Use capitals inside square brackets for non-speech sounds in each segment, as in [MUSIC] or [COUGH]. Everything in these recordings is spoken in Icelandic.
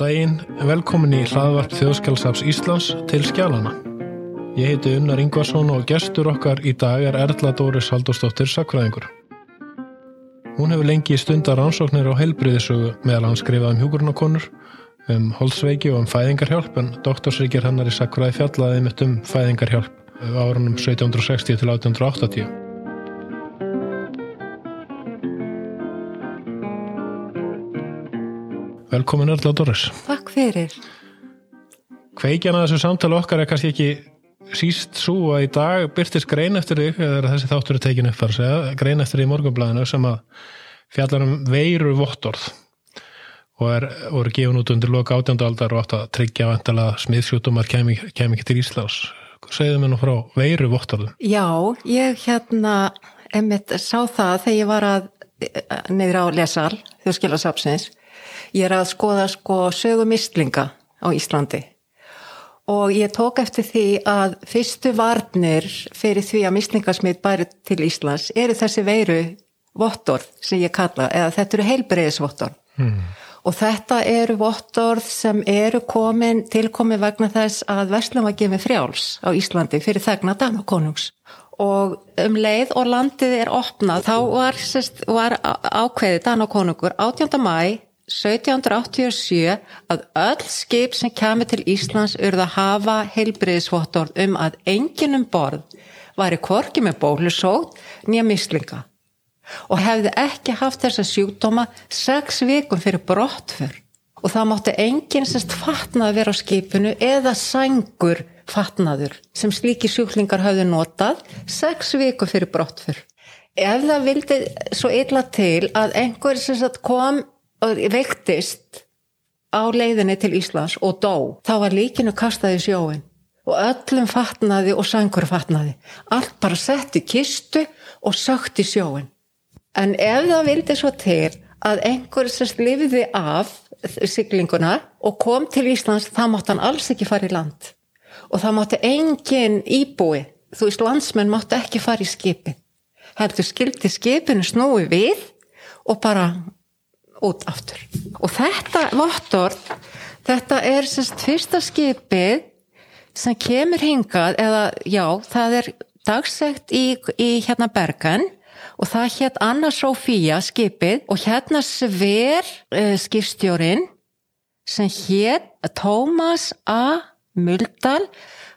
Daginn, velkomin í hlaðvarp Þjóðskjálfsafs Íslands til skjálana. Ég heiti Unnar Ingvarsson og gestur okkar í dag er Erla Dóris Haldurstóttir Sakfræðingur. Hún hefur lengi stundar ansóknir á heilbriðisögu meðal hann skrifað um hjúgurnakonur, um holdsveiki og um fæðingarhjálp en doktorsríkir hennar í Sakfræði fjallaði mitt um fæðingarhjálp árunum 1760 til 1880. Velkomin Erla Dóris. Takk fyrir. Kveikjan að þessu samtali okkar er kannski ekki síst svo að í dag byrtist grein eftir þig, eða þessi þáttur er tekinu upp þar segja, grein eftir því í morgunblæðinu sem að fjallar um veiru vottorð og er, voru gefin út undir loka átjöndualdar og átt að tryggja vantilega smiðsjútumar kem ekki til Íslands. Segðu mér nú frá veiru vottorðum. Já, ég hérna emitt sá það þegar ég var að neyðra á lesal, þjóðskilasapsins Ég er að skoða sko sögum istlinga á Íslandi og ég tók eftir því að fyrstu varnir fyrir því að mislingasmið bæri til Íslands eru þessi veiru vottorð sem ég kalla, eða þetta eru heilbreyðisvottorð hmm. og þetta eru vottorð sem eru komin, tilkomin vegna þess að Vestlum var gefið frjáls á Íslandi fyrir þegna Danakonungs og um leið og landið er opnað þá var, sest, var ákveðið Danakonungur 18. mæ 1787 að öll skip sem kemur til Íslands urða hafa heilbriðisvottorð um að enginum borð væri korki með bólusótt nýja mislinga og hefði ekki haft þessa sjúkdóma sex vikum fyrir brottför og það mátti enginn semst fatnað vera á skipinu eða sængur fatnaður sem slíki sjúklingar hafði notað sex vikum fyrir brottför. Ef það vildi svo illa til að einhver sem kom veiktist á leiðinni til Íslands og dó, þá var líkinu kastaði sjóin og öllum fatnaði og sangur fatnaði. Allt bara sett í kistu og sökt í sjóin. En ef það vildi svo til að einhver sérst lifiði af siglinguna og kom til Íslands, þá mátt hann alls ekki fara í land. Og það mátti engin íbúi, þú veist landsmenn mátti ekki fara í skipi. Heldur skildi skipinu snúi við og bara út aftur. Og þetta vottorð, þetta er semst fyrsta skipið sem kemur hingað, eða já, það er dagsegt í, í hérna Bergen og það hétt Anna Sofía skipið og hérna sver uh, skipstjórin sem hétt Tómas A. Muldal,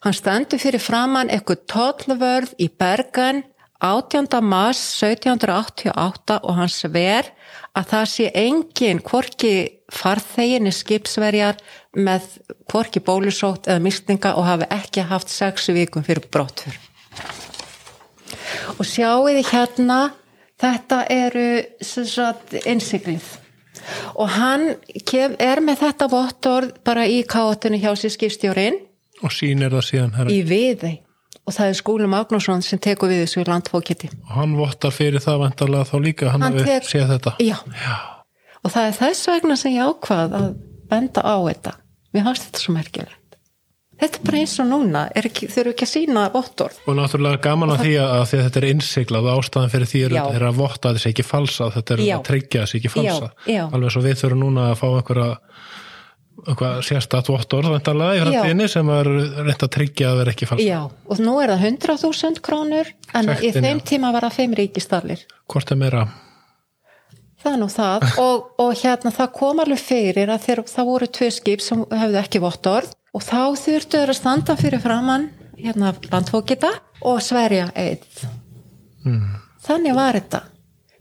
hann stöndu fyrir framann eitthvað tollvörð í Bergen 18. mars 1788 og hann sver að það sé engin hvorki farþeginni skipsverjar með hvorki bólusótt eða mistinga og hafi ekki haft sexu vikum fyrir brottfur. Og sjáuði hérna, þetta eru innsiklið og hann kem, er með þetta vottorð bara í káttinu hjá sér skipstjórin og sín er það síðan herri. í viðei og það er Skúli Magnússon sem tekur við þessu landfókiti. Og hann vottar fyrir það vantarlega þá líka, hann, hann hefur séð þetta. Já. já, og það er þess vegna sem ég ákvað að benda á þetta. Mér fannst þetta svo merkilegt. Þetta er bara eins og núna, ekki, þau eru ekki að sína vottor. Og náttúrulega gaman að, það... því að, að þetta er innsiklað og ástæðan fyrir því er, er að votta þessi ekki falsa, þetta er já. að tryggja þessi ekki falsa. Já, já. Alveg svo við þurfum núna að fá einhverja sérstatt vottor vantarlega í framtíðinni sem er reynd að tryggja að vera ekki falsk Já, og nú er það 100.000 krónur en Sektin, í þeim já. tíma var það 5 ríkistallir Hvort er meira? Það er nú það [LAUGHS] og, og hérna það kom alveg fyrir að þeir, það voru tvö skip sem hefðu ekki vottor og þá þurftu að standa fyrir framann hérna landfókita og sverja eitt mm. Þannig var þetta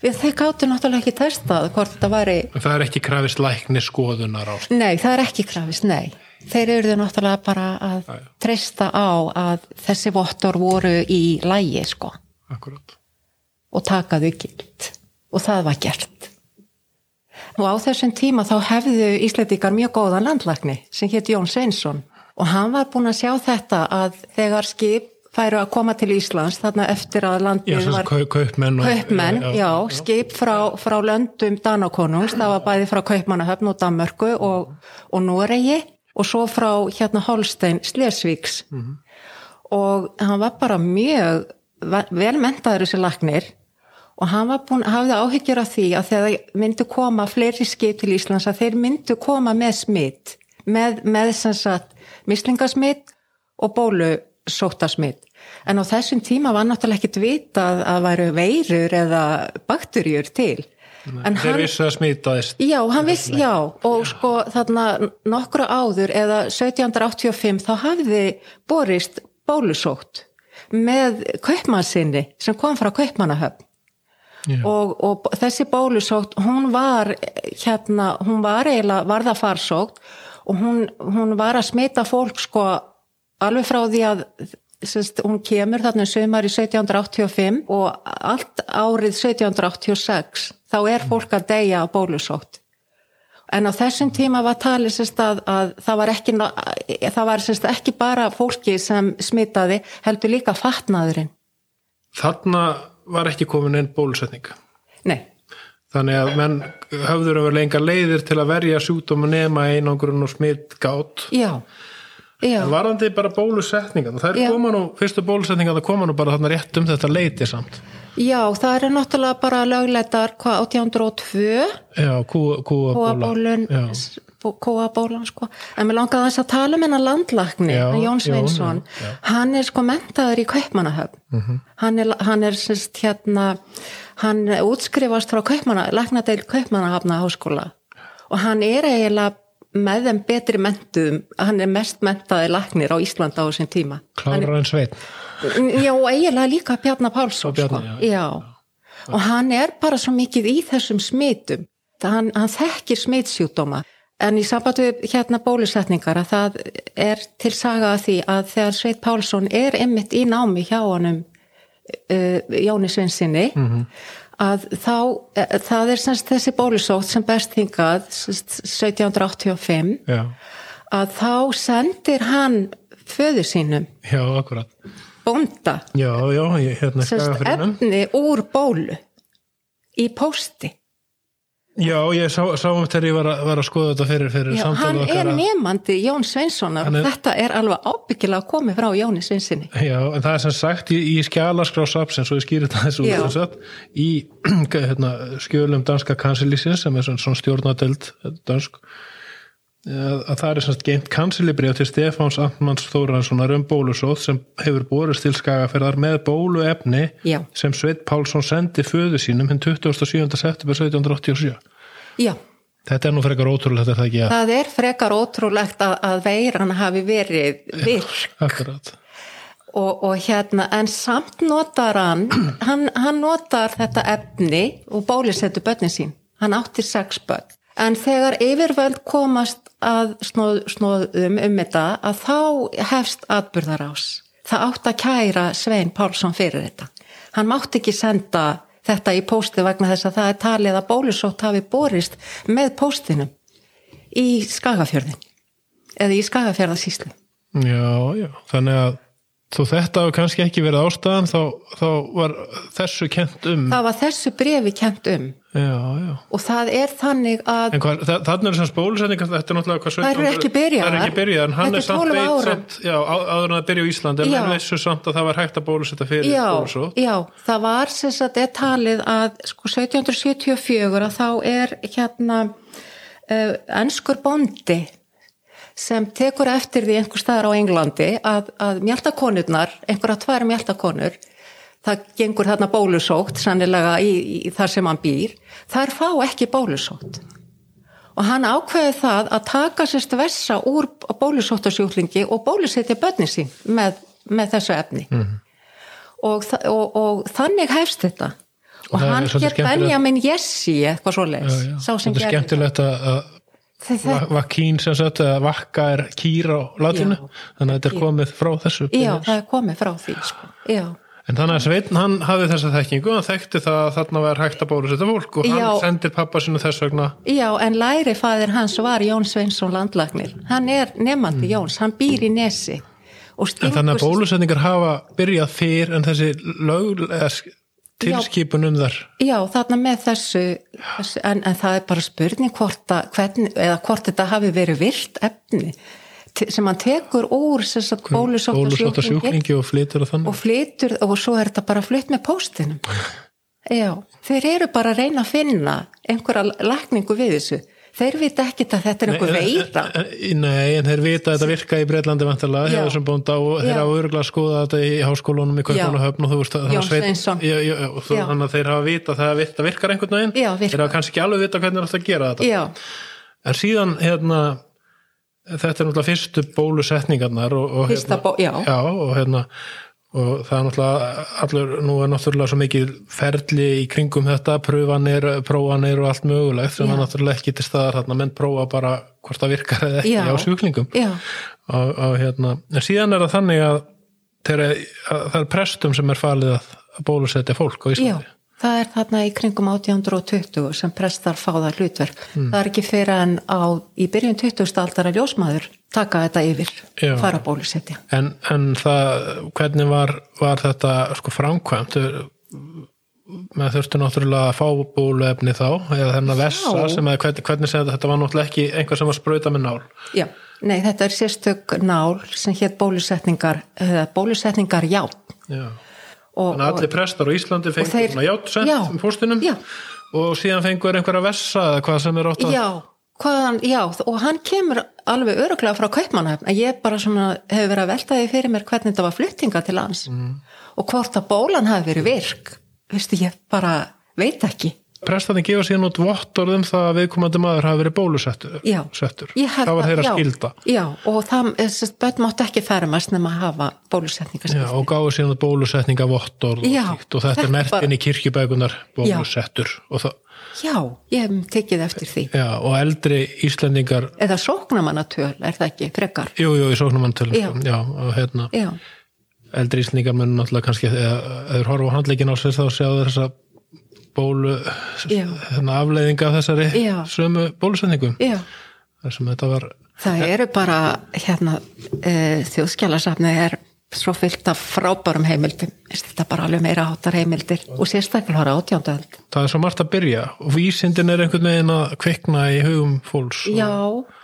Við þeir gáttu náttúrulega ekki testað hvort þetta væri... Það er ekki krafist lækni skoðunar á... Nei, það er ekki krafist, nei. Þeir eru náttúrulega bara að Æ, treysta á að þessi vottor voru í lægi, sko. Akkurát. Og takaðu gilt. Og það var gert. Og á þessum tíma þá hefðu Íslandikar mjög góðan landlækni sem hétt Jón Sveinsson. Og hann var búin að sjá þetta að þegar skip færu að koma til Íslands þarna eftir að landið var kaupmenn, kaupmenn já, já, já, skip frá, frá löndum Danakonungs, það var bæði frá Kaupmannahöfn og Danmörku og, og Noregi og svo frá hérna Holstein Slesvíks mm -hmm. og hann var bara mjög velmentaður þessi lagnir og hann búin, hafði áhyggjur af því að þegar myndu koma fleiri skip til Íslands að þeir myndu koma með smitt með, með sem sagt mislingasmitt og bólusóttasmitt en á þessum tíma var náttúrulega ekkit vitað að væru veirur eða bakterjur til. En þeir vissi að smitaðist. Já, hann vissi, já og sko þarna nokkru áður eða 1785 þá hafði borist bólusótt með kaupmannsinni sem kom frá kaupmannahöfn. Og, og þessi bólusótt hún var hérna, hún var eiginlega varðafarsótt og hún, hún var að smita fólk sko alveg frá því að Sest, hún kemur þarna sömar í 1785 og allt árið 1786 þá er fólk að deyja á bólusótt. En á þessum tíma var talið sest, að, að það var, ekki, það var sest, ekki bara fólki sem smitaði heldur líka fatnaðurinn. Þarna var ekki komin einn bólusetning. Nei. Þannig að menn höfður að vera lenga leiðir til að verja sjúkdóma nema einangurinn og smitt gátt Já Já. En varðandi bara bólusetningan, það er koma nú, fyrstu bólusetningan það koma nú bara þarna rétt um þetta leiti samt. Já, það eru náttúrulega bara lögleitar hvað 1802 Já, kúabólun kúabólan sko en mér langaði þess að tala um hennar landlakni Jón Sveinsson, já, já. hann er sko mentaður í Kaupmannahöfn mhm. -huh. hann er, hann er sérst hérna hann útskrifast frá Kaupmanna laknadeil Kaupmannahafna háskóla og hann er eiginlega með þeim betri mentuðum hann er mest mentaði laknir á Íslanda á þessum tíma Klárar en sveit Já, eiginlega líka Bjarnar Pálsson sko. já, já. Já. og hann er bara svo mikið í þessum smitum hann, hann þekkir smitsjúdóma en í sambatu hérna bólusetningar að það er til saga að því að þegar Sveit Pálsson er ymmit í námi hjá honum uh, Jóni Svinsinni mm -hmm. Að þá, uh, það er semst þessi bólusótt sem best hingað 1785 Já. að þá sendir hann föðu sínum Já, akkurat. bónda. Já, já, hérna efni úr bólu í posti Já, ég sá, sá um þegar ég var að, var að skoða þetta fyrir, fyrir Já, hann er nefnandi Jón Sveinssonar. Og þetta er alveg ábyggilega að komi frá Jóni Sveinsinni Já, en það er sem sagt í, í skjálaskrá sapsins og ég skýri þetta þessu út í [CLEARS THROAT] hérna, skjölum danska kansilísins sem er svona stjórnadeld dansk að það er semst geimt kansilibrið til Stefáns Amtmanns Þóranssonar um bólusóð sem hefur borist til skagaferðar með bóluefni Já. sem Sveit Pálsson sendi föðu sínum hinn 27. september 1787 Já. Þetta er nú frekar ótrúlegt er það ekki að Það er frekar ótrúlegt að, að veiran hafi verið virk. Akkurat. Og, og hérna en samt notar hann hann, hann notar þetta efni og bólisettu börnin sín. Hann áttir sex börn en þegar yfirvöld komast að snóð, snóðum um þetta að þá hefst atbyrðarás. Það átt að kæra Svein Pálsson fyrir þetta. Hann mátt ekki senda þetta í pósti vegna þess að það er talið að bólusótt hafi borist með póstinum í Skagafjörðin eða í Skagafjörðasíslu. Já, já, þannig að Þú þetta hefur kannski ekki verið ástæðan þá, þá var þessu kent um Það var þessu brefi kent um já, já. og það er þannig að hvað, það, Þannig er þess að bólusetningar þetta er náttúrulega hvað Það er ekki byrjað Það er ekki byrjað en hann er samt eitt samt, já, áður en það byrja í Íslandi en vissu samt að það var hægt að bólusetta fyrir bólusótt Já, það var sem sagt er talið að sko 1774 að þá er hérna ennskur bondi sem tekur eftir því einhver staðar á Englandi að, að mjöldakonurnar, einhverja tvær mjöldakonur, það gengur þarna bólusótt sannilega í, í þar sem hann býr, þær fá ekki bólusótt. Og hann ákveði það að taka sérst vessa úr bólusóttasjúklingi og bólusetja börni sín með, með þessu efni. Mm -hmm. og, og, og þannig hefst þetta. Og, og hann hér Benjamin Jessi eitthvað svo leiðs. Þetta er skemmtilegt að vakín sem sagt að vakka er kýr á latinu já, þannig að þetta er komið frá þessu já það er komið frá því sko. En þannig að Sveitn hann hafði þessa þekkingu hann þekkti það að þarna var hægt að bóra þetta fólk og hann já, sendir pappa sinu þess vegna. Já en læri fadir hans var Jón Sveinsson landlagnir hann er nefnandi mm. Jóns, hann býr í Nesi. En þannig að bólusetningar hafa byrjað fyrr en þessi lög tilskipun um þar já þarna með þessu, þessu en, en það er bara spurning hvort að hvern, hvort þetta hafi verið vilt efni sem hann tekur úr bólusóttasjúklingi og flytur og og flytur og svo er þetta bara flytt með póstinum. [LAUGHS] Já, þeir eru bara að reyna að finna einhverja lækningu við þessu. Þeir vita ekkit að þetta er einhver veira. Nei, en þeir vita að þetta virka í Breitlandi vantilega, Já. hjá þessum bónda og þeir hafa örgulega að skoða þetta í háskólunum í Kaupanahöfn og þú veist þannig að þeir hafa vita að virka, virkar einhvern veginn. Þeir hafa kannski ekki alveg vita hvernig er að gera þetta. Já, en síðan hérna þetta er náttúrulega fyrstu bólusetningarnar og, og, hérna, bó- já. og hérna og það er náttúrulega allur, nú er náttúrulega svo mikið ferli í kringum þetta, pröfanir, prófanir og allt mögulegt sem Já. er náttúrulega ekki til staðar þarna, menn prófa bara hvort það virkar eða ekki Já. á sjúklingum já, og, og hérna, en síðan er það þannig að, að það er prestum sem er falið að, bólusetja fólk á já. Íslandi Það er þarna í kringum 1820 sem prestar fá það hlutverk. Það er ekki fyrir en á, í byrjun 20. aldar að ljósmaður taka þetta yfir, Já. fara bólusetja. En, en það, hvernig var, var þetta sko framkvæmt? Með þurftu náttúrulega að fá bóluefni þá, eða þennan vessa sem að hvernig, hvernig segja þetta, þetta var náttúrulega ekki einhver sem var sprauta með nál. Já, nei, þetta er sérstök nál sem hétt bólusetningar, bólusetningar já. Já. Og, Þannig að allir prestar á Íslandi fengur svona ját sent Já. um póstinum Já. og síðan fengur einhverja vessa eða hvað sem er ótt að... Já, hvaðan, já, og hann kemur alveg öruglega frá Kaupmannahöfn en ég bara svona hefur verið að velta því fyrir mér hvernig þetta var fluttinga til lands Mm. og hvort að bólan hafi verið virk veistu, ég bara veit ekki Prestarnir gefa síðan út vottorð um það að viðkomandi maður hafi verið bólusettur. Já. Það var að- þeirra já, skilda. Já, og það, þess börn mátt ekki fermast nema að hafa Já, bólusetningarskildi og gáðu síðan út bólusetninga vottorð og, og þetta er mertin bara- í kirkjubækunar bólusettur það, Já, ég hef tekið eftir því. Já, og eldri Íslendingar eða sóknamannatöl, er það ekki, frekar? Jú, jú, í og hérna, Já, eldri Íslendingar mun náttúrulega kannski, eða eða horfa á handleikin á sér þá sjáðu þessa bólu hérna, afleiðinga af þessari Já. sömu þar sem þetta var Það eru bara, hérna, e, þjóðskjálasafni er svo fyllt af frábærum heimildum. Þetta er bara alveg meira áttar heimildir og sérstaklega har átjándaöld. það er svo margt að byrja og vísindin er einhvern veginn að kvikna í hugum fólks og, Já,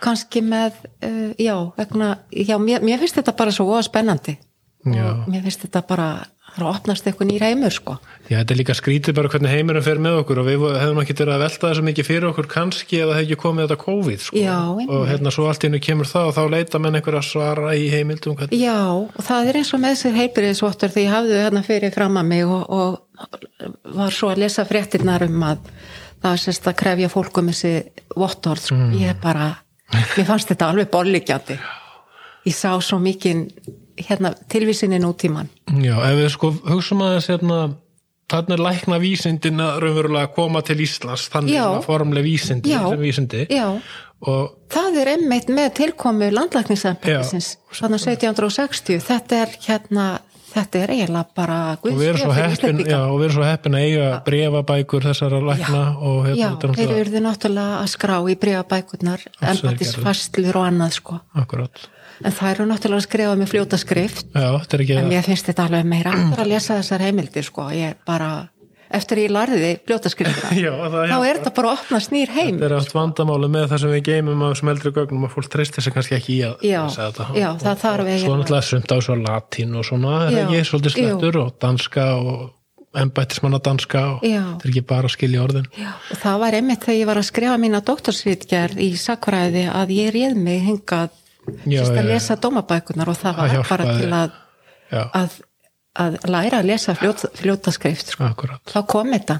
kannski með, uh, já, vegna, já, mér, mér finnst þetta bara svo voða spennandi. Já. Og mér finnst þetta bara, það er að opnast eitthvað nýr heimur, sko. Já, þetta er líka skrítið bara hvernig heimurinn fer með okkur og við hefum ekki verið að velta þessu mikið fyrir okkur kannski eða hefði ekki komið þetta COVID sko. Já, og hérna svo allt í hennu kemur það og þá leita menn einhver að svara í heimildum hvernig. Já, og það er eins og með sér heilbyrðisvottur því ég hafði hérna fyrir fram að mig og, og var svo að lesa fréttinnar um að það er sérst að krefja fólk um þessi vottorð, sko. Mm. ég bara, mér fannst þetta alveg bollikjandi. Hérna, tilvísinni nútíman. Já, ef við sko hugsaum að þess hérna þannig er lækna vísindin að raunverulega koma til Íslands, þannig Já. svona formleg vísindi, Já. vísindi Já, og það er einmitt með tilkomu landlækningsembætisins, þannig 1760, þetta er hérna, þetta er eiginlega bara og Íslendinga. já, og við erum svo heppin að eiga brefabækur þessara lækna og hérna Já, er þeir náttúrulega eruðu náttúrulega að skrá í breyfabækurnar, Alls er embættisfastlur og annað sko. akkurat En það eru náttúrulega að skrifa með fljóta skrift, Já, ekki en mér finnst þetta alveg meira aftur að lesa þessar heimildir sko. Ég bara, eftir ég larði fljóta skriftina, [LAUGHS] Já, það þá er þetta bara að opna snýr heim. Þetta er allt vandamáli með það sem við geymum af þessum eldri gögnum að fólk treystir sig kannski ekki í að Já, þetta. já, það þarf og eiginlega- Svo náttúrulega sumt á svo latín og svona, er Já, ekki svolítið slettur og danska og embættismanna danska og Já. þetta er ekki bara að skilja orðin. Já, og það var einmitt þegar ég var að skrifa mína doktorsritgerð í sakfræði að ég réð mig hingað Já, sérst að lesa dómabækunar og það Það var hjálpaði bara til að, að, að læra að lesa fljóta, fljóta skrift sko. þá kom þetta.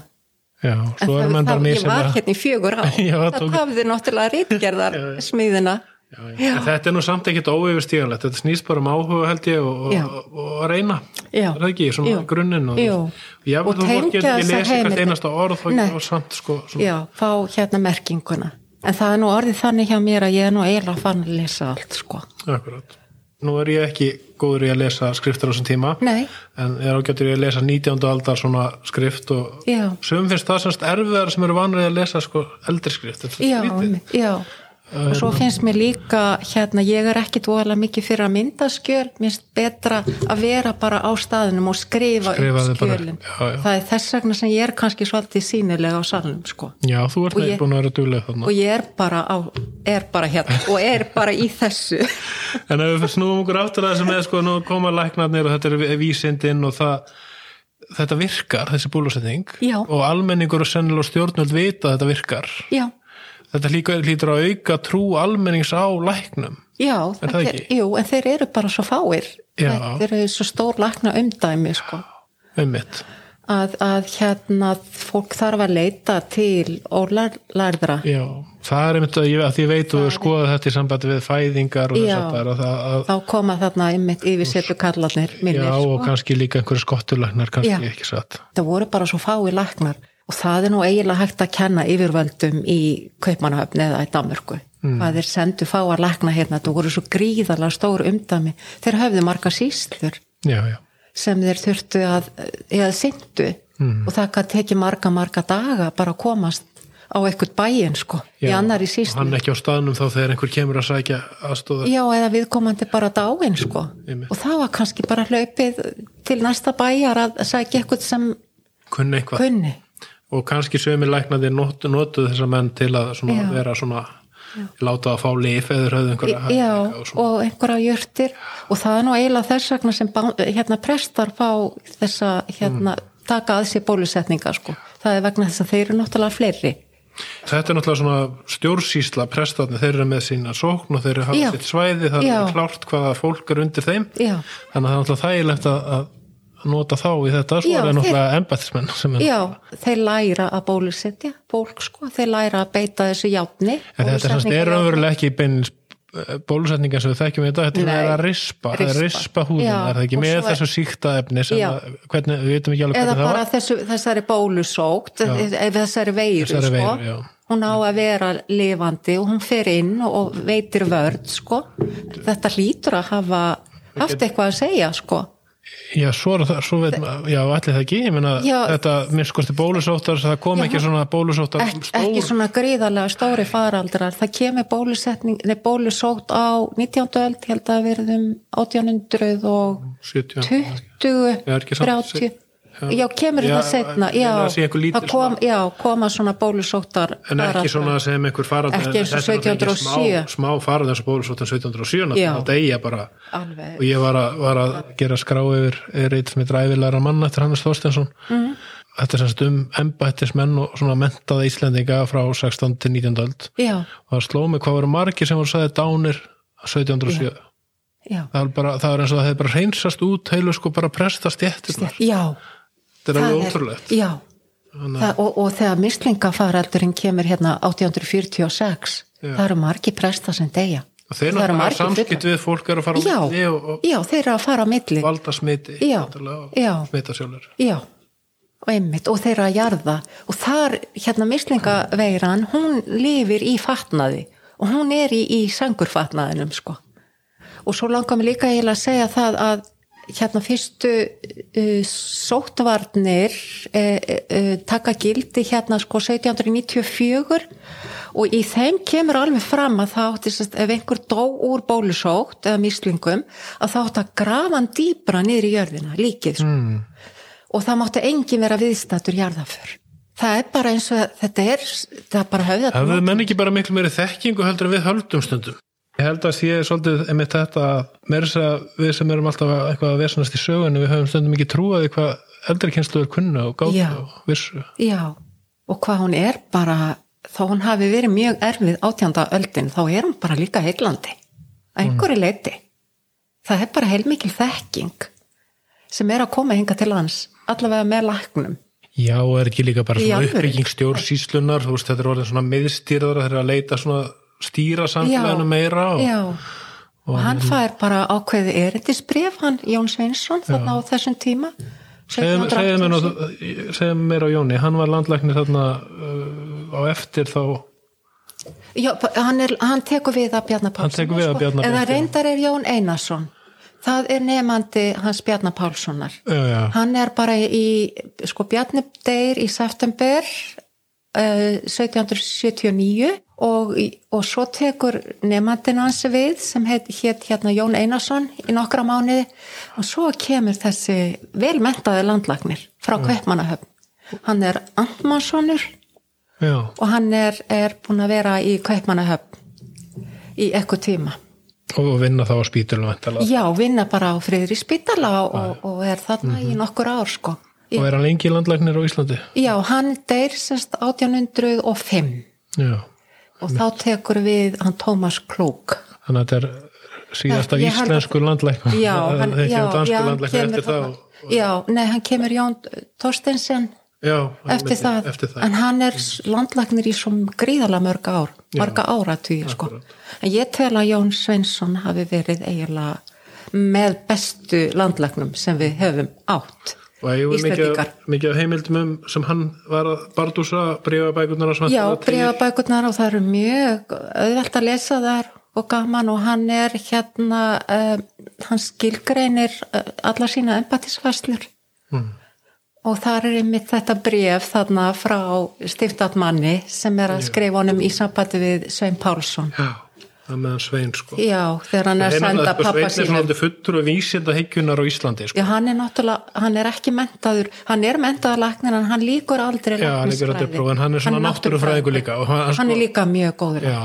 Já, En það, bara það, ég var hérna í fjögur [LAUGHS] á Já, það það hafði náttúrulega rítgerðar smiðina Já, Þetta er nú samt ekkit óyfirstíganlegt, þetta snýst bara um áhuga held ég og, og, og að reyna, Já. er það ekki, svona grunninn og, og ég Og þú fólk þessar lesið hvert einasta orð og samt sko, svona, já, fá hérna merkinguna en það er nú orðið þannig hjá mér að ég er nú eiginlega fann að lesa allt sko akkurat. Nú er ég ekki góður í að lesa skriftir á þessum tíma Nei. en er ágættur í að lesa 19. aldar svona skrift og sögum finnst það semst erfiðar sem eru vanrið að lesa sko eldri skrift já, já og svo finnst mér líka hérna, ég er ekki dvoðalega mikið fyrir að mynda skjöl. Mér finnst betra að vera bara á staðinum og skrifa, Skrifa upp skjölin. já, já. það er þess vegna sem ég er kannski svolítið sínilega á salnum sko. Já, þú ert ég- búin að vera dugleg þarna. og ég er bara, á, er bara hérna og er bara í þessu. [LAUGHS] En ef við snúum okkur áttur að þessu með sko, nú koma læknarnir og þetta er vísindin og það þetta virkar, þessi bólusetning. Já. og almenningur og sennilega stjórnvöld vita að þetta virkar. Já, þetta líka lítur að auka trú almennings á læknum já Er það ekki? jú, en þeir eru bara svo fáir Já. þeir eru svo stór lakna umdæmi sko. um mitt að, að hérna fólk þarf að leita til ólærðra Já, það er einmitt að ég, að ég veit og skoða þetta í sambandi við fæðingar og þess Já. að það er að, að, þá koma þarna einmitt yfirsetu kallarnir minnir, já, og sko. kannski líka einhverju skottulæknar, kannski Já. ekki satt það voru bara svo fái laknar og það er nú eiginlega hægt að kenna yfirvöldum í Kaupmannahöfn eða í Danmörku mm. hvað þeir sendu fá að lakna hérna það voru svo gríðarlega stór umdæmi þeir höfðu marga síslur Já, já, sem þeir þurftu að eða syndu Mm. og það kann tekið marga marga daga bara að komast á eitthvað bæin sko í já. annari Og síslu Hann ekki á staðnum þá þegar einhver kemur að sækja aðstóða Já, eða viðkomandi bara dáin sko Einmitt. og það var kannski bara hlaupið til næsta bæjar að sækja eitthvað sem kunni kunni og kannski sömur læknandi notu, notuð þessa menn til að svona, Já. vera svona láta að fá lif eða höfðu einhverja Já, og og einhverja jurtir og það er nú eiginlega þess vegna sem hérna prestar fá þessa hérna taka að sér bólusetninga sko. það er vegna þess að þeir eru náttúrulega fleiri Þetta er náttúrulega svona stjórnsýsla prestarnir, þeir eru með sína sókn og þeir eru hafa Já. sitt svæði, það Já. er klárt hvaða fólk er undir þeim Já, þannig að það er náttúrulega þægilegt að nota þá í þetta, svo Já, er það náttúrulega er, já, þeir læra að bólusetja fólk sko, þeir læra að beita þessu játni en þetta er er raunverulega ekki beinins bólusetninga sem við þekkjum í þetta, þetta Nei. er að rispa, rispa. Rispa. rispa húðin, Já, er það ekki með er- þessu síkta efni sem Já. að, hvernig, við veitum ekki alveg eða hvernig það bara var þessu, þessari bólusókt ef þessari veiru Þessari sko. veiru, já. hún á að vera lifandi og hún fer inn og veitir vörð sko. þetta hlýtur að hafa haft eitthvað að segja sko. Já, svo svo veit maður, já, allir það ekki, ég meina, Já. þetta, minnst kosti bólusóttar, það kom Já. ekki svona bólusóttar Ek, ekki svona gríðarlega stóri faraldrar það kemur bólusetning nei, bólusótt á 19. öld held að verðum 1800 og 70, 20, Já, er ekki samt- 30 já, kemur Já, þetta setna ég já, það kom, koma svona bólusóttar en ekki svona sem einhver farald Ekki eins og 1707. smá, smá farald eins og bólusóttar 1707 Já. þetta eigi bara Alveg. og ég var að, var að gera skrá yfir reyt sem er dræfilegra mann eftir Hannes Þorstensson mm. þetta er semst um embættismenn og svona mentaða Íslendinga frá 16 til 19. öld og það sló mig hvað voru margir sem voru sagði dánir 1707 já, það er, bara, það er eins og það hefði bara hreinsast út heilu sko bara prestast jættirnar já þetta er alveg ótrúlegt. já, það, og, og þegar mislingafaraldurinn kemur hérna 1846 Já. það eru margi presta sem deyja. Og þeir eru margir samskipt við fólk er að fara á Já. milli og, og já, þeir eru að fara á milli. valda smiti smita sjálfur já, og einmitt og þeir eru að jarða. Og þar, hérna mislingaveiran hún lifir í fatnaði. Og hún er í, í sangurfatnaðinum sko. Og svo langar mér líka að segja það að hérna fyrstu uh, sóttvarnir uh, uh, taka gildi hérna sko 1794 og í þeim kemur alveg fram að það átti sérst, ef einhver dó úr bólusótt eða mislingum að það átti að grafa hann dýbra niður í jörðina, líkið sko. mm. og það mátti engin vera viðstættur jarðaför það er bara eins og þetta er það er bara höfða hafðu menn ekki bara miklu meiri þekkingu heldur en við höldum stundum ég held að sé svolítið einmitt þetta að meira þess að við sem erum alltaf að- eitthvað að vesenast í sögunni við höfum stundum ekki trúaði hvað eldri kynsluður kunna og gátt og vissu Já, og hvað hún er bara, þó hún hafi verið mjög erfið átjánda öldin, þá er hún bara líka heillandi, að einhverju leiti. Það er bara heilmikil þekking sem er að koma hinga til hans, allavega með laknum. Já, og er ekki líka bara svona alvöru? uppbygging stjórnsýslunar, þú veist, þetta er orðin svona miðstýrðara þegar að leita svona stýra samfélaginu meira og, Já, og, hann fær bara ákveði erindisbref, hann Jón Sveinsson, þarna á þessum tíma. segðu mér, 1780. nú- segðu mér á Jóni, hann var landlæknir þarna uh, á eftir þá Já, hann, er, hann tekur við að Bjarnar Pálsson. Hann tekur við af Bjarna Eða reyndar er Jón Einarsson. Það er nefandi hans Bjarnar Pálssonar. já, já, Hann er bara í, sko Bjarni deyr í september uh, 1779 og, og svo tekur nefandinn hans við sem heit, hétt hérna Jón Einarsson í nokkra mánuði og svo kemur þessi velmentaði landlagnir frá Kaupmannahöfn. Hann er Antmannssonur og hann er, er búin að vera í Kaupmannahöfn í eitthvað tíma. og vinna þá á væntanlega. Já, vinna bara á friðri spítala og, og er þarna í nokkur ár sko. og er hann lengi landlæknir á Íslandi Já, hann deyr sérst 1805 já, og þá tekur við hann Tómas Klúk. þannig að þetta er held að- íslensku landlæknir. Já, hann, já, já, hann kemur og- Já, nei, hann kemur Jón Þorstensen já, eftir það, eftir það. en hann er landlæknir í svo gríðalega mörg ár marga áratugir sko. En ég tel að Jón Sveinsson hafi verið eiginlega með bestu landlæknum sem við höfum átt og ég var mikið, mikið heimildum um sem hann var að bardúsa breyfabækurnar og svona? Já, breyfabækurnar og það eru mjög auðvelt að lesa þar og gaman og hann er hérna uh, hann skilgreinir uh, alla sína empatisfæslur Mm. og þar er einmitt þetta bref þarna frá stiftatmanni sem er að skrifa honum í sambandi við Svein Pálsson. Já, það með hann Svein sko? Já, þegar hann er að senda pappa Sveinn er svona sínum. fullur og vísinda heikjunar á Íslandi sko. Já, hann er náttúrulega, hann er ekki mentaður hann er mentaður læknir en hann líkur aldrei Já, hann líkur aldrei próf, en hann er svona náttúrufræðingur líka, og hann- Hann er sko- líka mjög góður já,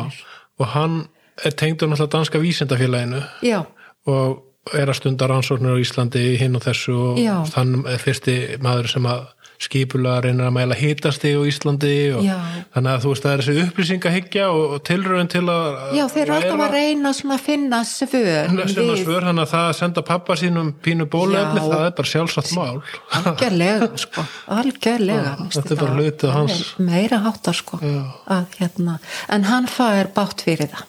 og hann er tengdur náttúrulega danska vísindafélaginu Já, og er að stunda rannsóknir á Íslandi hinn og þessu og þann er fyrsti maður sem að skipulega reynir að mæla hitasti á Íslandi og Já. þannig að þú veist það er þessi upplýsingahyggja og, og tilröðin til að já þeir eru alltaf að reyna að finna svör að við- svör hann að það að senda pappa sínum pínu bólefni, það er bara sjálfsagt mál. Algjörlega sko, algjörlega þetta er bara hluti af það hans. meira háttar sko að hérna, en hann fær bátt fyrir það.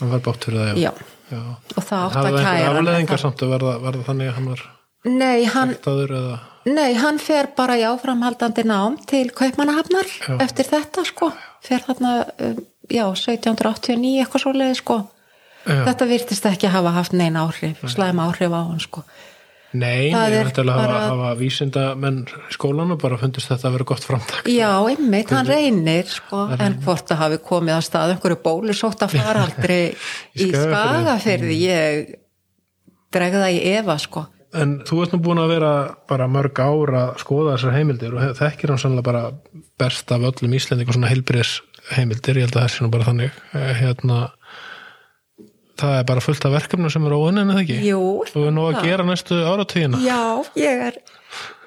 Það var bátt fyrir það, já, já, já. og það átt Það að kæra einhver hann, en afleðingar það- samt að verða, þannig að hann var nei, hann, nei, hann fer bara í áframhaldandi nám til Kaupmannahafnar Já. eftir þetta sko. Fer þarna, um, já, 1789 eitthvað svo leiði sko. Já. þetta virtist ekki hafa haft neina áhrif slæma áhrif á hann sko. Nei, Það ég ætti alveg að hafa, hafa vísinda menn í skólanum bara fundist þetta að vera gott framtak. Já, einmitt, hann reynir sko, en hvort það hafi komið að stað einhverju bólusótt að fara aldrei [LAUGHS] Í Skagafirði. skagaferði ég drega það í efa sko En þú ert nú búin að vera bara mörg ára að skoða þessar heimildir og þekkir hann sannlega bara best af öllum Íslendingum svona heilbriðs heimildir, ég held að það sé nú bara þannig. Eh, hérna það er bara fullt af verkefnum sem er óunin eða ekki? Jú, og við nú að gera næstu áratugina. Já, ég er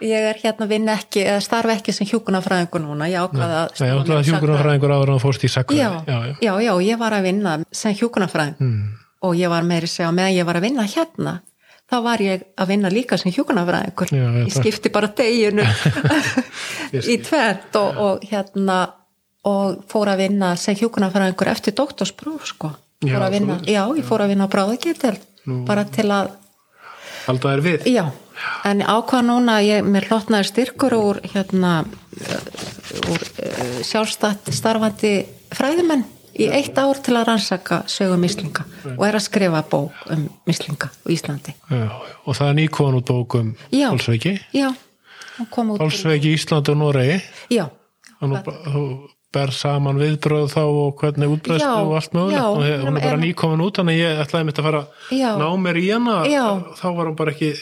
ég er hérna að vinna ekki eða starfa ekki sem hjúkunarfræðingur núna. Ég ákvaða að Nei, ég ætla að hjúkurumfræðingur áður en þú fórst í sakku já, já, já. já, já, ég var að vinna sem hjúkunarfræðing Mm. og ég var meiri segja meðan ég var að vinna hérna þá var ég að vinna líka sem hjúkunarfræðingur Já, ég skipti bara deginu [LAUGHS] í tvert og, og hérna og fór að vinna sem hjúkunarfræðingur eftir doktorspróf sko. Já, vinna, já, ég fór að vinna á bráðagetil bara til að, Halda þær við? Já. En ákvað núna, ég, mér hlotnaði styrkur úr hérna úr uh, sjálfstætt starfandi fræðimenn í eitt ár til að rannsaka sögu mislinga og er að skrifa bók um mislinga á Íslandi. Já, og það er nýkon út hún kom út Hálsveiki Íslandi og Noregi. Já, nú þú ber saman viðbröð þá og hvernig útbreyðstu Já, og allt mögulegt. og hún er bara nýkomin út þannig ég ætlaði mitt að fara Já. ná mér í hana. Þá var hún bara ekki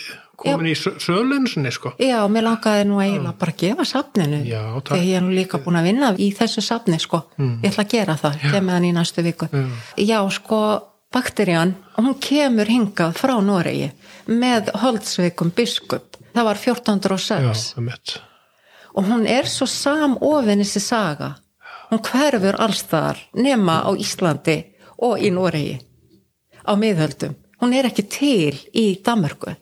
komin í sö- sölun sinni sko. Já, mér langaði nú eiginlega bara að gefa safninu Já, þegar ég er nú líka búin að vinna í þessu safni sko, ég ætla að gera það kemur í næstu viku. Já, sko, bakterían, hún kemur hingað frá Noregi með holdsveikum biskup. Það var já, 1406 um mitt og hún er svo samofin þessi saga. Hún hverfur allstaðar nema á Íslandi og í Noregi á miðhöldum. Hún er ekki til í Danmörku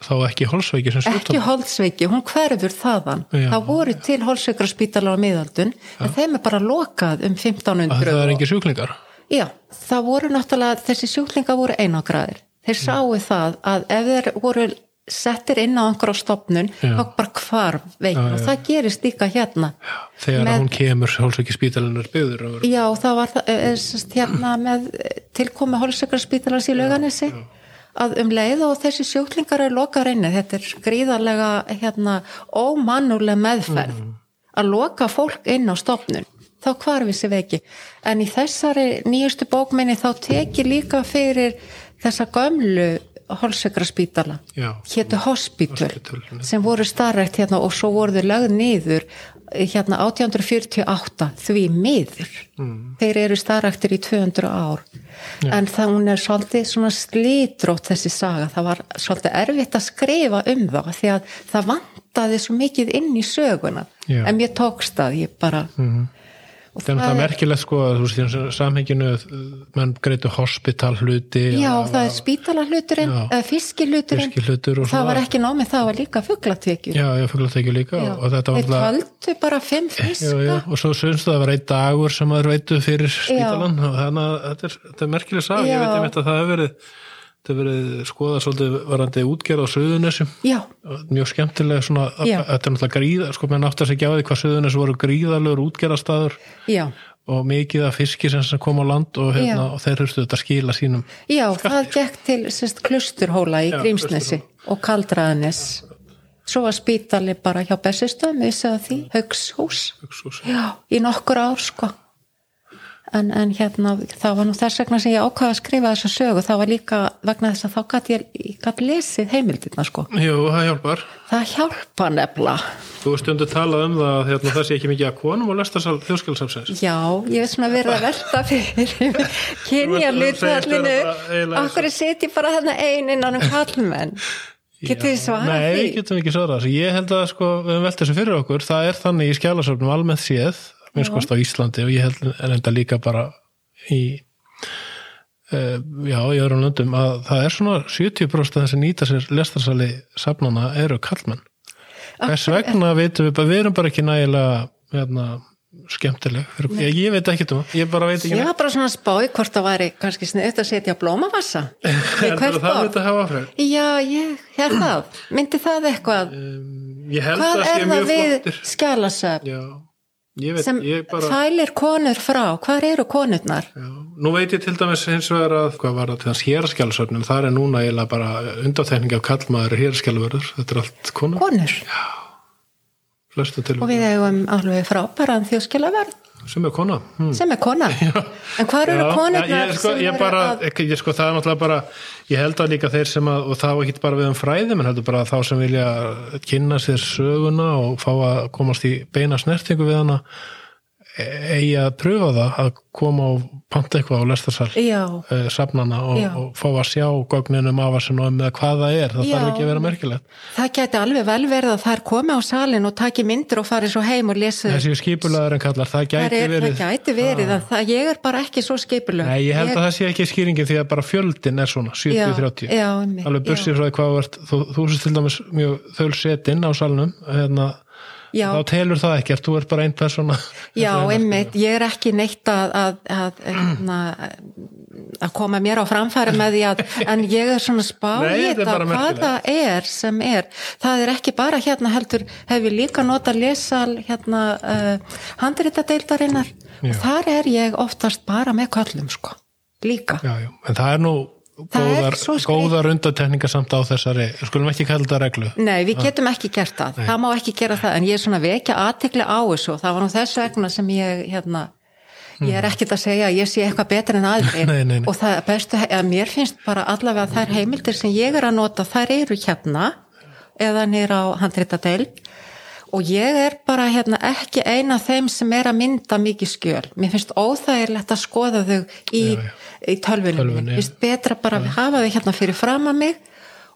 þá ekki Hálsveiki sem ekki sjúkdóm holdsveiki, hún hverfur þaðan. Já. það voru til holdsveikra á miðaldun en þeim er bara lokað um að 1500 það er engi sjúklingar? Já, það voru náttúrulega þessi sjúklinga voru einagraðir þeir sáu það að ef þeir voru settir inn á einhverja stopnun Já. þá bara hvarf veikin og það gerist líka hérna. Þegar Með- hún kemur Hálsveiki spítalinnar byggður og já, það var það, er, sest, hérna með tilkomi holdsveikra í lauganissi að um leið og þessi sjúklingar er lokar inni, þetta er gríðarlega hérna, ómannuleg meðferð að loka fólk inn á stopnun þá hvarfi sér veiki. En í þessari nýjustu bókminni þá tekir líka fyrir þessa gömlu holsekra spítala Já. hétu hospital Hospital, sem voru starrekt hérna og svo voru þau lögð niður hérna 1848 því miður. Þeir eru starraktir í 200 ár. En það hún er svolítið svona slítrótt þessi saga, það var svolítið erfitt að skrifa um það því að það vantaði svo mikið inn í söguna. Já. en mér tókst það, ég bara og Það er náttúrulega merkilegt sko að þú veist í samhenginu menn greitu hospital hluti Já, það er spítala hluturinn, Já. eða fiski hluturinn Fiski hlutur og það var ekki nómið, það var líka fugglatekjur Já, ég það ekki líka og þetta var þeir náttúrulega töldu bara fimm [LAUGHS] Já, fiska. já, og svo syns það að vera einn dagur sem maður veitu fyrir spítalan og þannig að þetta er, þetta er merkileg sag, ég Já. veit einmitt að það hefur verið hefur verið skoðað svolítið varandi útgerð á Suðunessum Já, mjög skemmtilega svona, þetta er náttúrulega gríða sko, átt að segja á því hvað Suðuness voru gríðalegur útgerðastaður já, og mikið af fiski sem kom á land og, Já. og þeir hurstu þetta skila sínum já það gekk til sérst, klusturhóla í Já, Grímsnesi og Kaldraðanes. Svo var spítali bara hjá Bessistöðum við segja því, Haugshús Hugshús. já, í nokkur ár sko en, en hérna það var nú þess vegna sem ég ákvaða að skrifa þessa sögu. Það var líka vegna þess að þá gæti ég, ég gæti lesið heimildirna sko. Jú, það hjálpar. Það hjálpa nefnilega. Þú veist stundu talað um það að hérna, það sé ekki mikið að konum og lestarsal þjóðskjálfsafsins Já, ég hef svona verið að velta fyrir [LAUGHS] kynja Þú segist vera hlutfallinu bara okkur þarna ein innan um kallmenn Getið þið svarað Nei, því? við getum ekki svarað. Ég held að sko, við höfum velt þessu fyrir okkur, það er þannig í skjálasöfnum almennt séð, minnst á Íslandi og ég held en enda líka bara í uh, já, í öðrum löndum að það er svona 70% af þessi nýta sér lestarsali safnana eru kallmenn. Hvers vegna veitum við bara, við erum bara ekki nægilega hérna, skemmtileg. Ég, ég veit ekki um það, ég bara veit ekki Ég var bara svona að spá í hvort það væri kannski sniðut að setja blómavassa [LAUGHS] það veit að hafa áhrif? Já, ég hér það. Myndi það eitthvað? Ég held Hvað er það við skjálasöfn veit, sem ég bara... fælir konur frá? Hvar eru konurnar? Já, nú veit ég til dæmis hins vegar að hvað var það til þess héraskjálfsöfnum það er núna eiginlega bara undáþekning af kallmaður héraskjálfurður, þetta er allt konur. Konur? Flestu til Og við eigum alveg frábæran þjóðskjálaverð sem er kona. Hm. sem er kona? [LAUGHS] En hvar eru Já, konurnar ég, sko, ég bara, ég, sko, það er náttúrulega bara ég held að líka þeir sem að, og þá ekki bara við um fræði, menn heldur bara þá sem vilja kynna sér söguna og fá að komast í beina snertingu við hana eigi að pröfa það að koma og panta eitthvað á lestarsal uh, safnana og, og fá að sjá gögninum afasinu og með hvað það er, það Já. þarf ekki að vera merkilegt. Það geti alveg vel verið að þær komi á salin og taki myndir og fari svo heim og lesi þessi skipulaður en kallar, það Það, gæti er, verið. það gæti verið að það, ég er bara ekki svo skipulög Nei, ég held að það sé ekki skýringin því að bara fjöldin er svona, 70-30 Já, einmitt, alveg bursið frá því hvað þú ert þú, þú á hérna, Já. þá telur það ekkert, þú ert bara einn persóna Já, einmitt, ég er ekki neitt að, að, að, að, að koma mér á framfæri með því að, en ég er svona spá Nei, í þetta er þetta bara hvað það er sem er. Það er ekki bara hérna heldur, hef ég líka nota lesal hérna uh, handritadeildarinnar og þar er ég oftast bara með köllum sko, líka. já, já. en það er nú er góðar, góðar undatekningar samt á þessari skulum ekki kalla þetta reglu. Nei, við getum ekki gert það, það má ekki gera það en ég er svona vekja aðtekli á þessu. Og það var nú þess vegna sem ég hérna, ég er ekkert að segja að ég sé eitthvað betur en aðri [LAUGHS] Nei, nei, nei. og það bestu, að mér finnst bara allavega þær heimildir sem ég er að nota þær eru hérna eða nýra á handritadeild og ég er bara hérna ekki eina þeim sem er að mynda mikið skjöl. Mér finnst óþægilegt að skoða þau í, Já, já. í tölvunum Tölvunni, mér finnst betra bara að hafa þau hérna fyrir fram að mig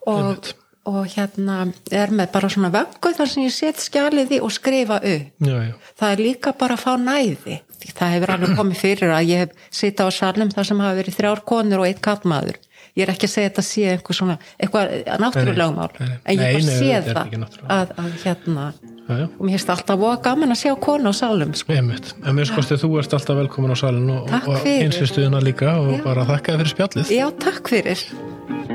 og, og hérna er með bara svona vöggu þar sem ég set skjalið í og skrifa upp. Já, það er líka bara að fá næði. Það hefur alveg komið fyrir að ég hef sita á salnum þar sem hafa verið þrjár konur og eitt kallmaður ég er ekki að segja þetta sé einhver svona eitthvað Nei, nei, nei. en ég bara sé það náttúrulega. að, að hérna já, já. og mér finnst alltaf voða gaman að sjá konu á salum sko. En mér skoðstu þú ert alltaf velkomin á salin og, og fyrir. einsistuðina líka og Já. bara þakka þér fyrir spjallið. já, takk fyrir